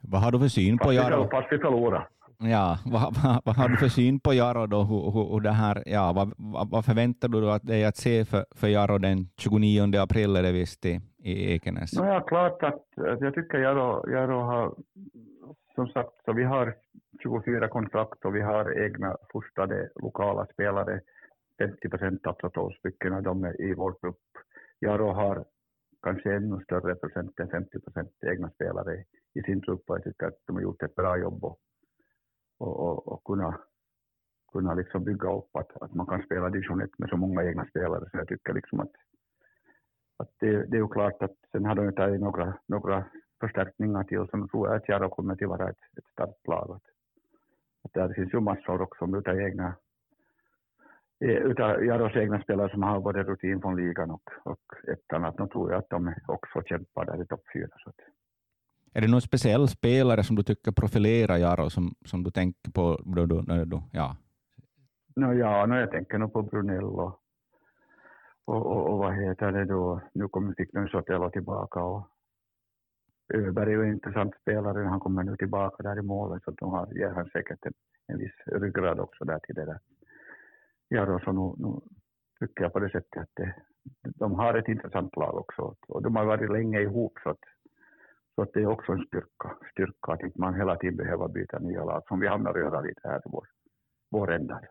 Vad har du för syn på Jaro? Fast vi förlorar. Ja, vad, vad, vad, har du för syn på Jaro då? Hur, hur, hur det här, ja, vad, vad, förväntar du dig att att se för, för Jaro den 29 april är det visst i, i Ekenäs? No, ja, klart att, att jag tycker Jaro, Jaro har, som sagt, så vi har 24 kontrakt och vi har egna fostrade lokala spelare, 50 procent, alltså 12 stycken av dem är i vår grupp. Jaro har kanske ännu större procent än 50 procent egna spelare i sin trupp och jag tycker att de har gjort ett bra jobb och, och, och, och kunna, kunna liksom bygga upp att, att man kan spela division 1 med så många egna spelare så jag tycker liksom att, att det, det är ju klart att sen har de tagit några, några förstärkningar till som tror jag att Jaro kommer att vara ett, ett starkt lag. Att, att där finns ju massor också utav egna eh, utav Jaros egna spelare som har både rutin från ligan och, och ettan, att nu tror jag att de också kämpar där i topp fyra. Så att. Är det någon speciell spelare som du tycker profilerar Jaro som, som du tänker på? Då, då, då, ja. No, ja, no, jag tänker nog på Brunell och, och, och, vad heter det då, nu kommer fick de Sotelo tillbaka och Öberg är ju en intressant spelare, han kommer nu tillbaka där i målet så de har, ger han säkert en, en viss ryggrad också där till det där. Ja, då, så nu, nu tycker jag på det sättet att det, de har ett intressant lag också och de har varit länge ihop så att så det är också en styrka, styrka att inte man hela tiden behöver byta nya lag, som vi hamnar göra lite här i vår, vår ända.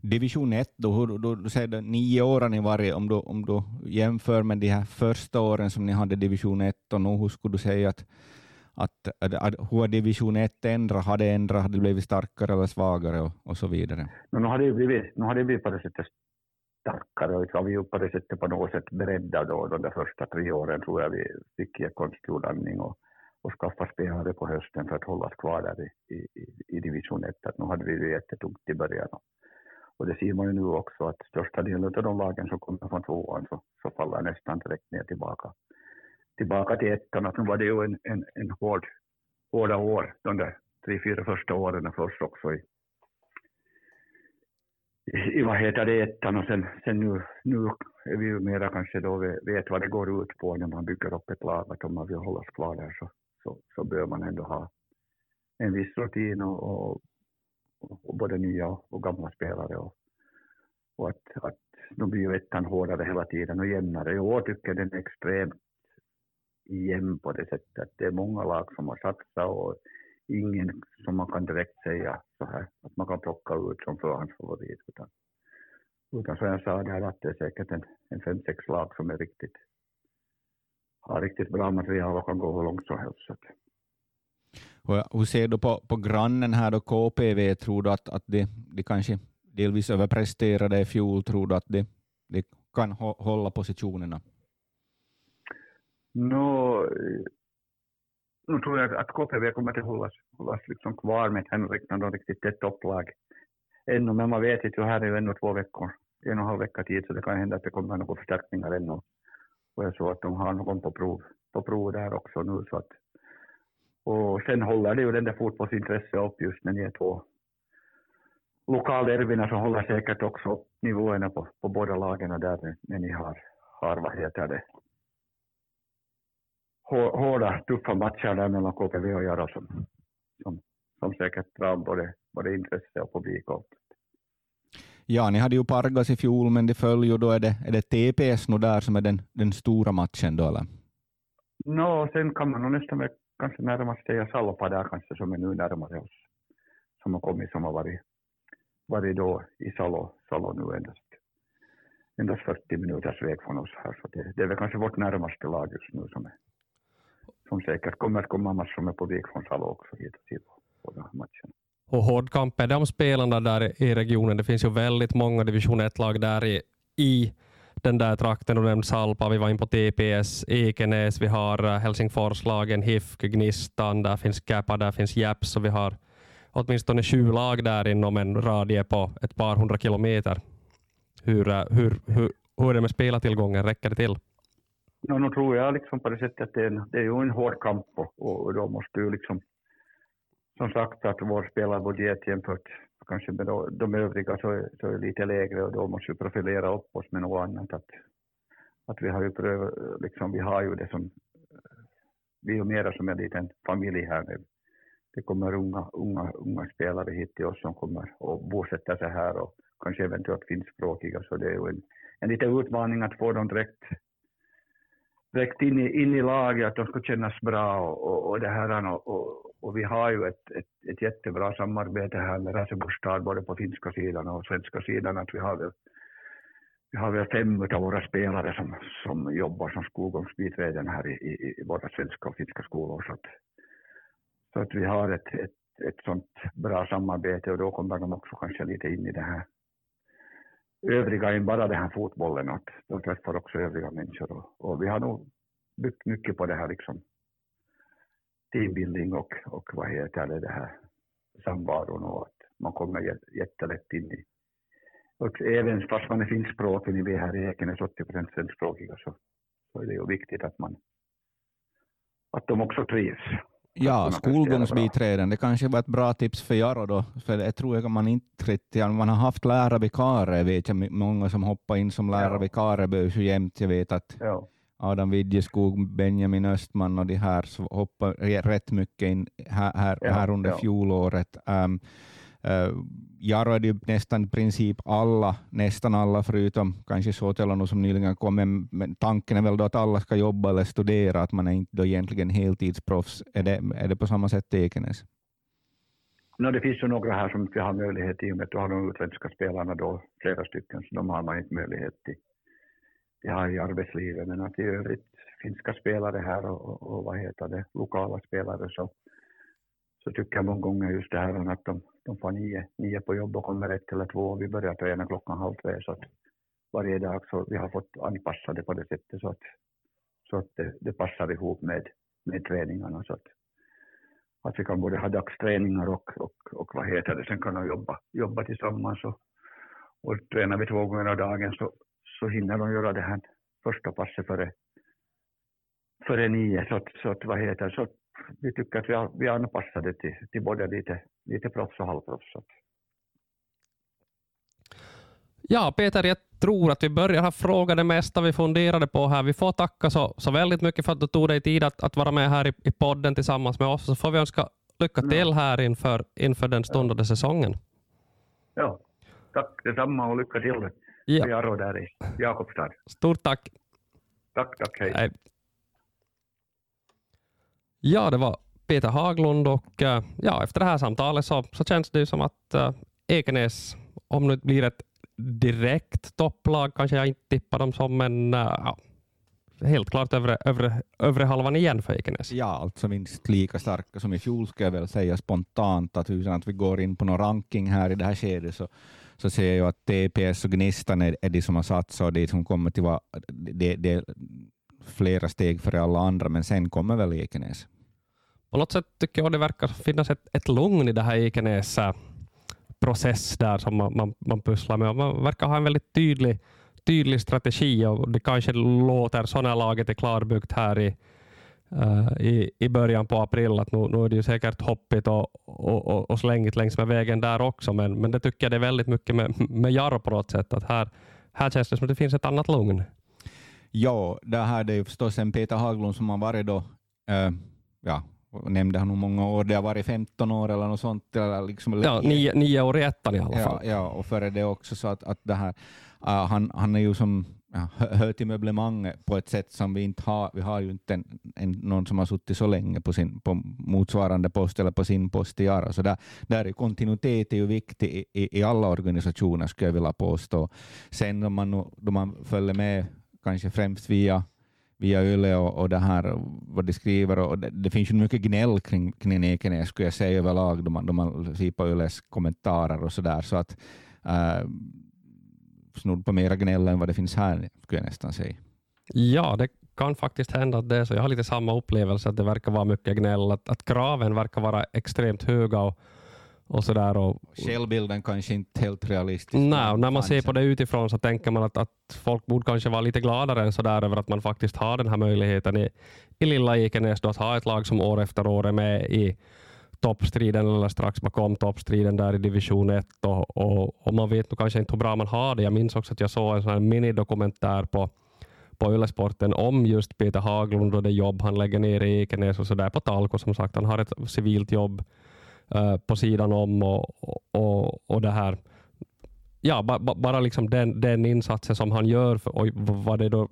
Division 1, då, hur, då, du säger nio år har ni varit, om du, om du jämför med de här första åren som ni hade division 1, och nu, hur skulle du säga att, att, att, att hur har division 1 ändrat? Har det ändrat? Har det blivit starkare eller svagare och, och så vidare? Men nu har det blivit, nu har det blivit på det sättet starkare och var vi ju på det sättet på något sätt beredda då de där första tre åren tror jag vi fick ge konstgjord andning och, och skaffa spelare på hösten för att hålla oss kvar där i, i, i division 1. Att nu hade vi det jättetungt i början. Och det ser man ju nu också att största delen av de lagen som kommer från tvåan så, så faller nästan direkt ner tillbaka, tillbaka till ettan. Att nu var det ju en, en, en hård, hårda år, de där tre, fyra första åren för oss också i, i vad heter det, ettan och sen, sen nu, nu är vi ju mera kanske då vet vad det går ut på när man bygger upp ett lag, att om man vill hållas kvar där så, så, så bör man ändå ha en viss rutin och, och, och både nya och gamla spelare och, och att, att de blir ju ettan hårdare hela tiden och jämnare. I år tycker jag den är extremt jämn på det sättet att det är många lag som har satsat och ingen som man kan direkt säga så här att man kan plocka ut som förhandsfavorit. Utan, utan som jag sa där att det är säkert en, en fem, sex lag som är riktigt, har riktigt bra material och kan gå hur långt som helst. Så. Hur ser du på, på grannen här då, KPV? Tror du att, att de, de kanske delvis överpresterade i fjol? Tror du att de, de kan hålla positionerna? No, nu tror jag att KPV kommer att hållas, hållas liksom kvar med Henrik när de riktigt ett topplag. Ännu, men man vet inte, här är ju ännu två veckor, en och en halv vecka tid, så det kan hända att det kommer några förstärkningar ännu. Och jag såg att de har någon på prov, på prov där också nu, så att och sen håller det ju den där fotbollsintresset upp just när ni är två lokalderbyna som håller säkert också upp nivåerna på, på båda lagen där när ni har, har vad heter det, hårda, tuffa matcher där mellan KPV och Jaro som, som, som säkert drar både, både intresse och publik. Och. Ja, ni hade ju Pargas i fjol, men det föll ju då. Är det, är det TPS nu där som är den, den stora matchen då, eller? No, sen kan man nog nästan kanske närmast säga Salpa där kanske som är nu närmare oss. Som har kommit, som har varit, varit då i Salo, Salo nu endast, endast 40 minuters väg från oss här. Så det, det är väl kanske vårt närmaste lag just nu som är, som säkert kommer att komma massor med publik från Salo också hit och till på den här matchen. Och hårdkamp är de spelarna där i regionen. Det finns ju väldigt många division 1-lag där i, i den där trakten. Du nämnde Salpa, vi var in på TPS, Ekenäs, vi har eh, Helsingforslagen, HIFK, Gnistan, där finns Käpa, där finns Japs och vi har åtminstone sju lag där inom en radie på ett par hundra kilometer. Hur, eh, hur, hur, hur är det med spelartillgången? Räcker det till? Ja, nu tror jag liksom på det sättet att det är, en, det är ju en hård kamp och, och då måste ju liksom, som sagt att vår spelarbudget jämfört kanske med de övriga så är, så är lite lägre och då måste vi profilera upp oss med något annat. Att, att vi har ju prövat, liksom, vi har ju det som, vi är ju mera som en liten familj här nu. Det kommer unga, unga, unga spelare hit till oss som kommer och bosätter sig här och kanske eventuellt finskspråkiga, så det är ju en, en liten utmaning att få dem direkt, direkt in, i, in i laget, att de ska kännas bra och, och, och det här. Och, och, och, vi har ju ett, ett, ett jättebra samarbete här med Rasebostad, både på finska sidan och svenska sidan, att vi har väl vi har väl fem av våra spelare som, som jobbar som skolgångsbiträden här i, i, i våra svenska och finska skolor. Så att, så att vi har ett, ett, ett sånt bra samarbete och då kommer de också kanske lite in i det här övriga än bara den här fotbollen, att de träffar också övriga människor. Och, och, vi har nog byggt mycket på det här liksom teambuilding och, och vad heter det, det här samvaron och att man kommer jättelätt in i och även fast man är finskspråkig, ni vet här i Ekenäs 80 procent svenskspråkiga, så, så är det ju viktigt att man att de också trivs. Ja, skolgångsbiträden, det kanske var ett bra tips för Jaro då, för jag tror att man inte riktigt, man har haft lärarvikarer, vet jag, många som hoppar in som ju jämt, jag vet att ja. Adam Widjeskog, Benjamin Östman och de här hoppar rätt mycket in här, här, ja, här under ja. fjolåret. Um, Uh, Jaro är det nästan i princip alla, nästan alla förutom kanske Sotelano som nyligen kom, men, men tanken är väl då att alla ska jobba eller studera, att man är inte då egentligen heltidsproffs. Är det, är det på samma sätt i Ekenäs? No, det finns ju några här som inte har möjlighet i och med att du har de utländska spelarna då, flera stycken, så de har man inte möjlighet till. Det har i arbetslivet, men att i övrigt finska spelare här och, och, och vad heter det, lokala spelare så så tycker jag många gånger just det här att de, de får nio, nio på jobb och kommer ett eller två. Vi börjar träna klockan halv tre så att varje dag så vi har fått anpassa det på det sättet så att, så att det, det passar ihop med, med träningarna så att, att vi kan både ha dagsträningar och, och, och vad heter det, sen kan de jobba, jobba tillsammans och, och tränar vi två gånger om dagen så, så hinner de göra det här första passet före, före nio så att, så att vad heter så att vi tycker att vi, har, vi är anpassade till, till både lite, lite proffs och halvproffs. Ja, Peter, jag tror att vi börjar ha frågat det mesta vi funderade på här. Vi får tacka så, så väldigt mycket för att du tog dig tid att, att vara med här i, i podden tillsammans med oss. Så får vi önska lycka till här inför, inför den stundande ja. säsongen. Ja, tack detsamma och lycka till ja. Jaro där i Jakobstad. Stort tack. Tack, tack, hej. hej. Ja, det var Peter Haglund och eh, ja, efter det här samtalet så, så känns det som att äh, Ekenäs, om det blir ett direkt topplag, kanske jag inte tippar dem som, men äh, eh, helt klart övre, övre, övre halvan igen för Ekenäs. Ja, alltså minst lika starka som i fjol ska jag väl säga spontant, att utan att vi går in på någon ranking här i det här skedet så, så ser jag att TPS och Gnistan är, är de som har satsat och de som kommer till vara det, det, flera steg före alla andra, men sen kommer väl Ekenäs på något sätt tycker jag det verkar finnas ett, ett lugn i det här Ekenäs äh, process där som man, man, man pusslar med. Man verkar ha en väldigt tydlig, tydlig strategi och det kanske låter så när laget är klarbyggt här i, uh, i, i början på april att nu, nu är det ju säkert hoppigt och, och, och, och slängigt längs med vägen där också, men, men det tycker jag det är väldigt mycket med, med Jarro på något sätt. Att här, här känns det som att det finns ett annat lugn. Ja, det här det är ju förstås en Peter Haglund som har varit då, uh, ja, nämnde han hur många år det har varit, 15 år eller något sånt. Eller liksom, ja, nio, nio år i ettan i alla fall. Ja, ja och före det också så att, att det här, uh, han, han är ju som ja, hör till möblemanget på ett sätt som vi inte har. Vi har ju inte en, en, någon som har suttit så länge på, sin, på motsvarande post eller på sin post i Ara. Så där, där är kontinuitet är ju viktig i, i, i alla organisationer skulle jag vilja påstå. Sen om man, då man följer med, kanske främst via via Yle och, och det här, vad de skriver. Och det, det finns ju mycket gnäll kring, kring Ekenäs, skulle jag säga överlag, då man, då man ser på Yles kommentarer och så där. Så att eh, snudd på mera gnäll än vad det finns här, skulle jag nästan säga. Ja, det kan faktiskt hända att det är så. Jag har lite samma upplevelse, att det verkar vara mycket gnäll, att, att kraven verkar vara extremt höga och, och sådär. Och, Självbilden kanske inte helt realistisk. Nej, när man ser på det utifrån så tänker man att, att folk borde kanske vara lite gladare än sådär över att man faktiskt har den här möjligheten i, i lilla Ikenäs då, att ha ett lag som år efter år är med i toppstriden eller strax bakom toppstriden där i division 1 och, och, och man vet nog kanske inte hur bra man har det. Jag minns också att jag såg en sån här minidokumentär på på Yle-sporten om just Peter Haglund och det jobb han lägger ner i Ekenäs och så där på Talko. Som sagt, han har ett civilt jobb uh, på sidan om och, och, och det här. Ja, ba, ba, bara liksom den, den insatsen som han gör för, och vad det då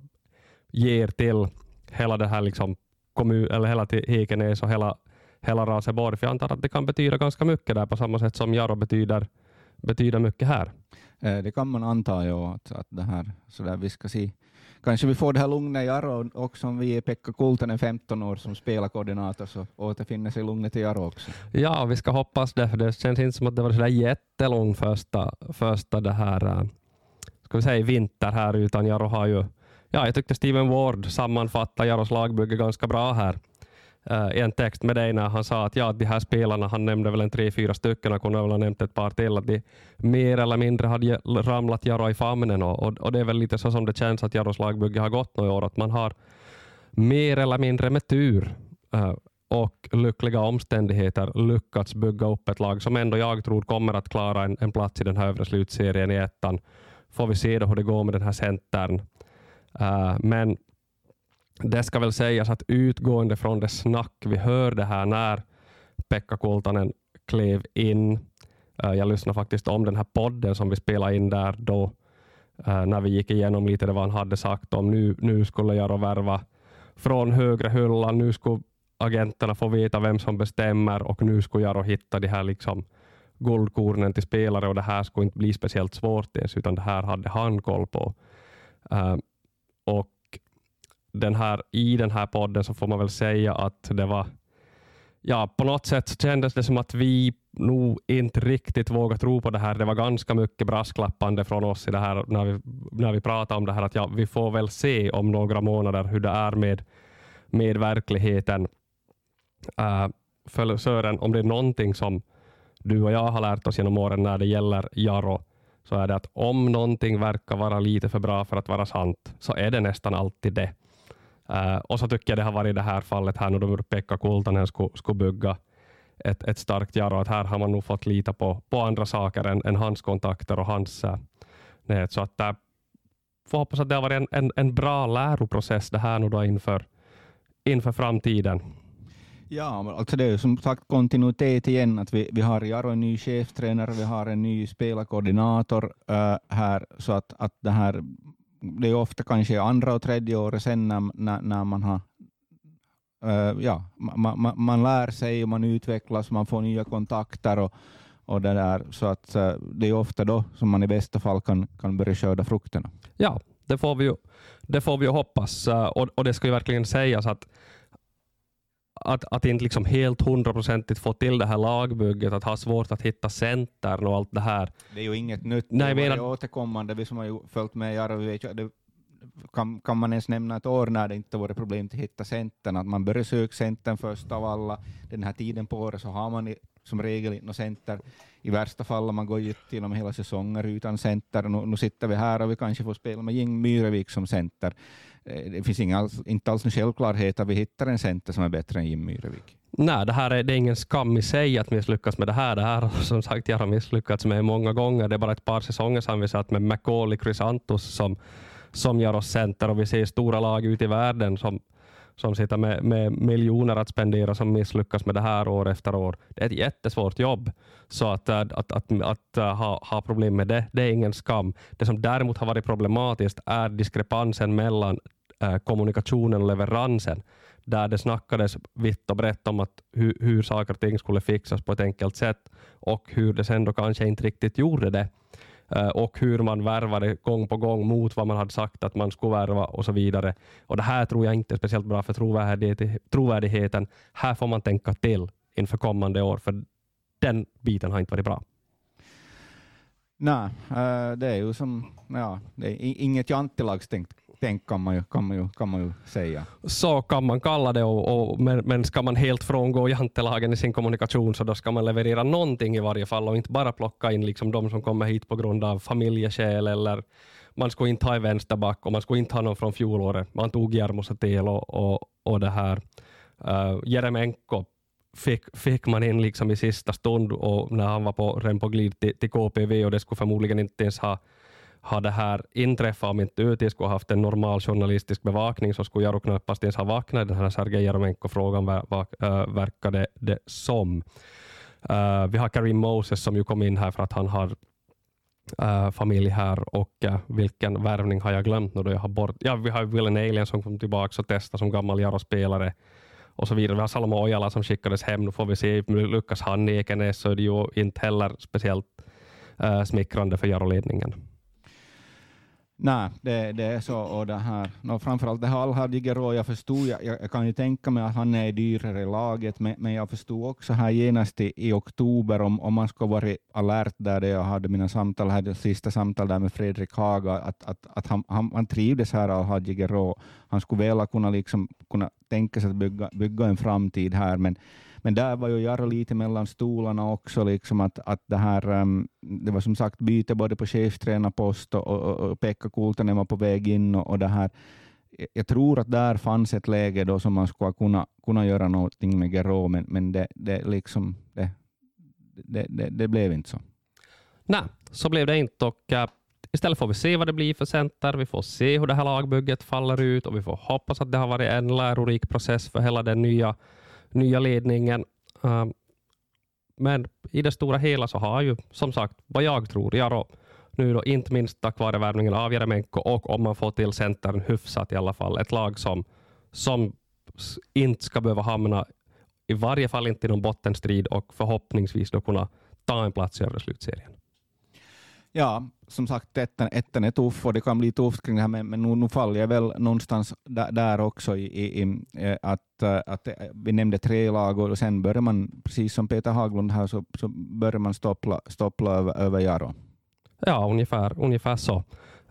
ger till hela det här liksom kommun, eller hela Hekenäs och hela, hela Raseborg. För jag antar att det kan betyda ganska mycket där på samma sätt som Jaro betyder, betyder mycket här. Eh, det kan man anta, ja, att, att det här, så där vi ska se Kanske vi får det här lugnet i Jaro också om vi är Pekka Kultanen 15 år som spelar koordinator, så återfinner sig lugnet i Jaro också. Ja, vi ska hoppas det, för det känns inte som att det var så jättelång första, första det här, eh, ska vi säga vinter här, utan Jaro har ju, ja, jag tyckte Steven Ward sammanfattade Jaros lagbygge ganska bra här Eh, i en text med dig när han sa att ja, de här spelarna, han nämnde väl en tre, fyra stycken, han kunde väl ha nämnt ett par till, att de mer eller mindre hade ramlat Jaro i famnen och, och, och, det är väl lite så som det känns att Jaros lagbygge har gått några år, att man har mer eller mindre med tur uh, och lyckliga omständigheter lyckats bygga upp ett lag som ändå jag tror kommer att klara en, en plats i den här övre slutserien i ettan. Får vi se då hur det går med den här centern. Uh, men det ska väl sägas att utgående från det snack vi hörde här när Pekka Kultanen klev in, eh, jag lyssnade faktiskt om den här podden som vi spelade in där då, eh, när vi gick igenom lite det vad han hade sagt om nu, nu skulle jag värva från högre hyllan, nu skulle agenterna få veta vem som bestämmer och nu skulle jag hitta de här liksom guldkornen till spelare och det här skulle inte bli speciellt svårt ens, utan det här hade han koll på. Eh, och den här, i den här podden så får man väl säga att det var ja, på något sätt kändes det som att vi nog inte riktigt vågade tro på det här. Det var ganska mycket brasklappande från oss i det här när vi, när vi pratade om det här att ja, vi får väl se om några månader hur det är med, med verkligheten. Uh, för Sören, om det är någonting som du och jag har lärt oss genom åren när det gäller Jaro, så är det att om någonting verkar vara lite för bra för att vara sant, så är det nästan alltid det. Uh, och så tycker jag det har varit i det här fallet här nu då Pekka Kultanen skulle, skulle bygga ett, ett starkt Jaro, att här har man nog fått lita på, på andra saker än, än hans kontakter och hans uh, nät. Så att uh, får hoppas att det har varit en, en, en bra läroprocess det här nu då inför, inför framtiden. Ja, alltså det är som sagt kontinuitet igen, att vi, vi har Jaro en ny cheftränare, vi har en ny spelarkoordinator uh, här, så att, att det här det är ofta kanske andra och tredje året sen när, när, när man har uh, ja, man, man, man, lär sig och man utvecklas, man får nya kontakter och, och det där, så att uh, det är ofta då som man i bästa fall kan, kan börja skörda frukterna. Ja, det får vi ju, det får vi ju hoppas uh, och, och det ska ju verkligen sägas att att, att inte liksom helt hundraprocentigt få till det här lagbygget, att ha svårt att hitta centern och allt det här. Det är ju inget nytt. Nej, det menar... återkommande. Vi som har följt med Jaro, vi vet det kan, kan man ens nämna ett år när det inte varit problem att hitta centern, att man börjar söka centern först av alla. Den här tiden på året så har man som regel inte center. I värsta fall man går ju till och med hela säsonger utan center. Nu, nu sitter vi här och vi kanske får spela med Jing Myrevik som center. Eh, det finns inga, inte alls en självklarhet att vi hittar en center som är bättre än Jim Myrevik. Nej, det här är, det är ingen skam i sig att misslyckas med det här. Det här har som sagt jag har misslyckats med många gånger. Det är bara ett par säsonger sedan vi satt med McCauley, Chrysantos som, som gör oss center och vi ser stora lag ute i världen som, som sitter med, med miljoner att spendera som misslyckas med det här år efter år. Det är ett jättesvårt jobb. Så att, eh, att, att, att, att ha, ha problem med det, det är ingen skam. Det som däremot har varit problematiskt är diskrepansen mellan äh, kommunikationen och leveransen där det snackades vitt och brett om att hur, hur saker och ting skulle fixas på ett enkelt sätt och hur det sen då kanske inte riktigt gjorde det. Eh, och hur man värvade gång på gång mot vad man hade sagt att man skulle värva och så vidare. Och Det här tror jag inte är speciellt bra för trovärdigheten. Här får man tänka till inför kommande år, för den biten har inte varit bra. Nej, eh, det är ju som, ja, det är inget jantelagstänk tänk kan man ju, kan man ju, kan man ju säga. Så kan man kalla det, och, och, men, men ska man helt frångå jantelagen i sin kommunikation så då ska man leverera någonting i varje fall och inte bara plocka in liksom de som kommer hit på grund av familjeskäl eller man skulle inte ha en vänsterback och man skulle inte ha någon från fjolåret. Man tog Jarmo Satel och, och, och det här. Uh, Jeremenko fick, fick man in liksom i sista stund och när han var på, redan på glid till, till KPV och det skulle förmodligen inte ens ha har det här inträffat om inte UT skulle ha haft en normal journalistisk bevakning så skulle Jaro knappast ens ha vaknat i den här Sergej Jeremenko-frågan, äh, eh, det, som. Uh, vi har Karim Moses som ju kom in här för att han har uh, familj här och uh, vilken värvning har jag glömt nu då jag har bort... Ja, vi har Willen Alien som kom tillbaka och testade som gammal Jaro-spelare och så vidare. Vi har Salmo Ojala som skickades hem. Nu får vi se. Lyckas han i Ekenäs så är det ju inte heller speciellt uh, smickrande för Jaro-ledningen. Nej, det, det är så. Och det här, no, framförallt det här Alhad jag förstod, jag, jag, kan ju tänka mig att han är dyrare i laget, men, men jag förstod också här genast i, i oktober, om, om man ska vara alert där, där jag hade mina samtal, här, sista samtal där med Fredrik Haga, att, att, att han, han, han trivdes här, Alhad Han skulle väl kunna, liksom, kunna tänka sig att bygga, bygga en framtid här, men men där var ju Jarro lite mellan stolarna också, liksom att, att det, här, um, det var som sagt byte både på chefstränarpost och, och, och Pekka Kultanen var på väg in. Och, och det här. Jag tror att där fanns ett läge då som man skulle kunna, kunna göra någonting med Gero, men, men det, det, liksom, det, det, det, det blev inte så. Nej, så blev det inte. Och, uh, istället får vi se vad det blir för center. Vi får se hur det här lagbygget faller ut och vi får hoppas att det har varit en lärorik process för hela den nya nya ledningen. Ähm, men i det stora hela så har ju, som sagt, vad jag tror, Jaro nu då inte minst tack vare värvningen av Jeremenko och om man får till centern hyfsat i alla fall, ett lag som, som inte ska behöva hamna, i varje fall inte i någon bottenstrid och förhoppningsvis då kunna ta en plats i övre slutserien. Ja, som sagt, ettan, ettan är tuff och det kan bli tufft kring det här, men, men nu, nu faller jag väl någonstans där, där också i, i, i, eh, att, eh, att eh, vi nämnde tre lag och sen börjar man, precis som Peter Haglund här, så, så börjar man stoppla, stoppla över, över Jaro. Ja, ungefär, ungefär så.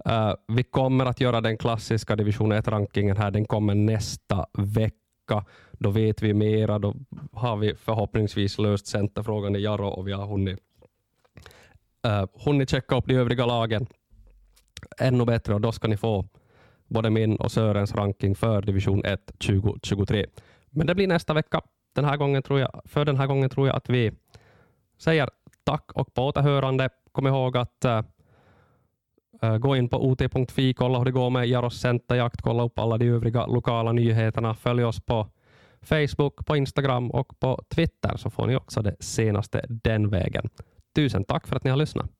Uh, vi kommer att göra den klassiska division 1-rankingen här. Den kommer nästa vecka. Då vet vi mera. Då har vi förhoppningsvis löst centerfrågan i Jaro och vi har hunnit Eh, uh, hunnit checka upp de övriga lagen ännu bättre och då ska ni få både min och Sörens ranking för division 1 2023. Men det blir nästa vecka. Den här gången tror jag, för den här gången tror jag att vi säger tack och på återhörande. Kom ihåg att uh, gå in på ot.fi, kolla hur det går med Jaros Centerjakt, kolla upp alla de övriga lokala nyheterna. Följ oss på Facebook, på Instagram och på Twitter så får ni också det senaste den vägen. Tusen tack för att ni har lyssnat.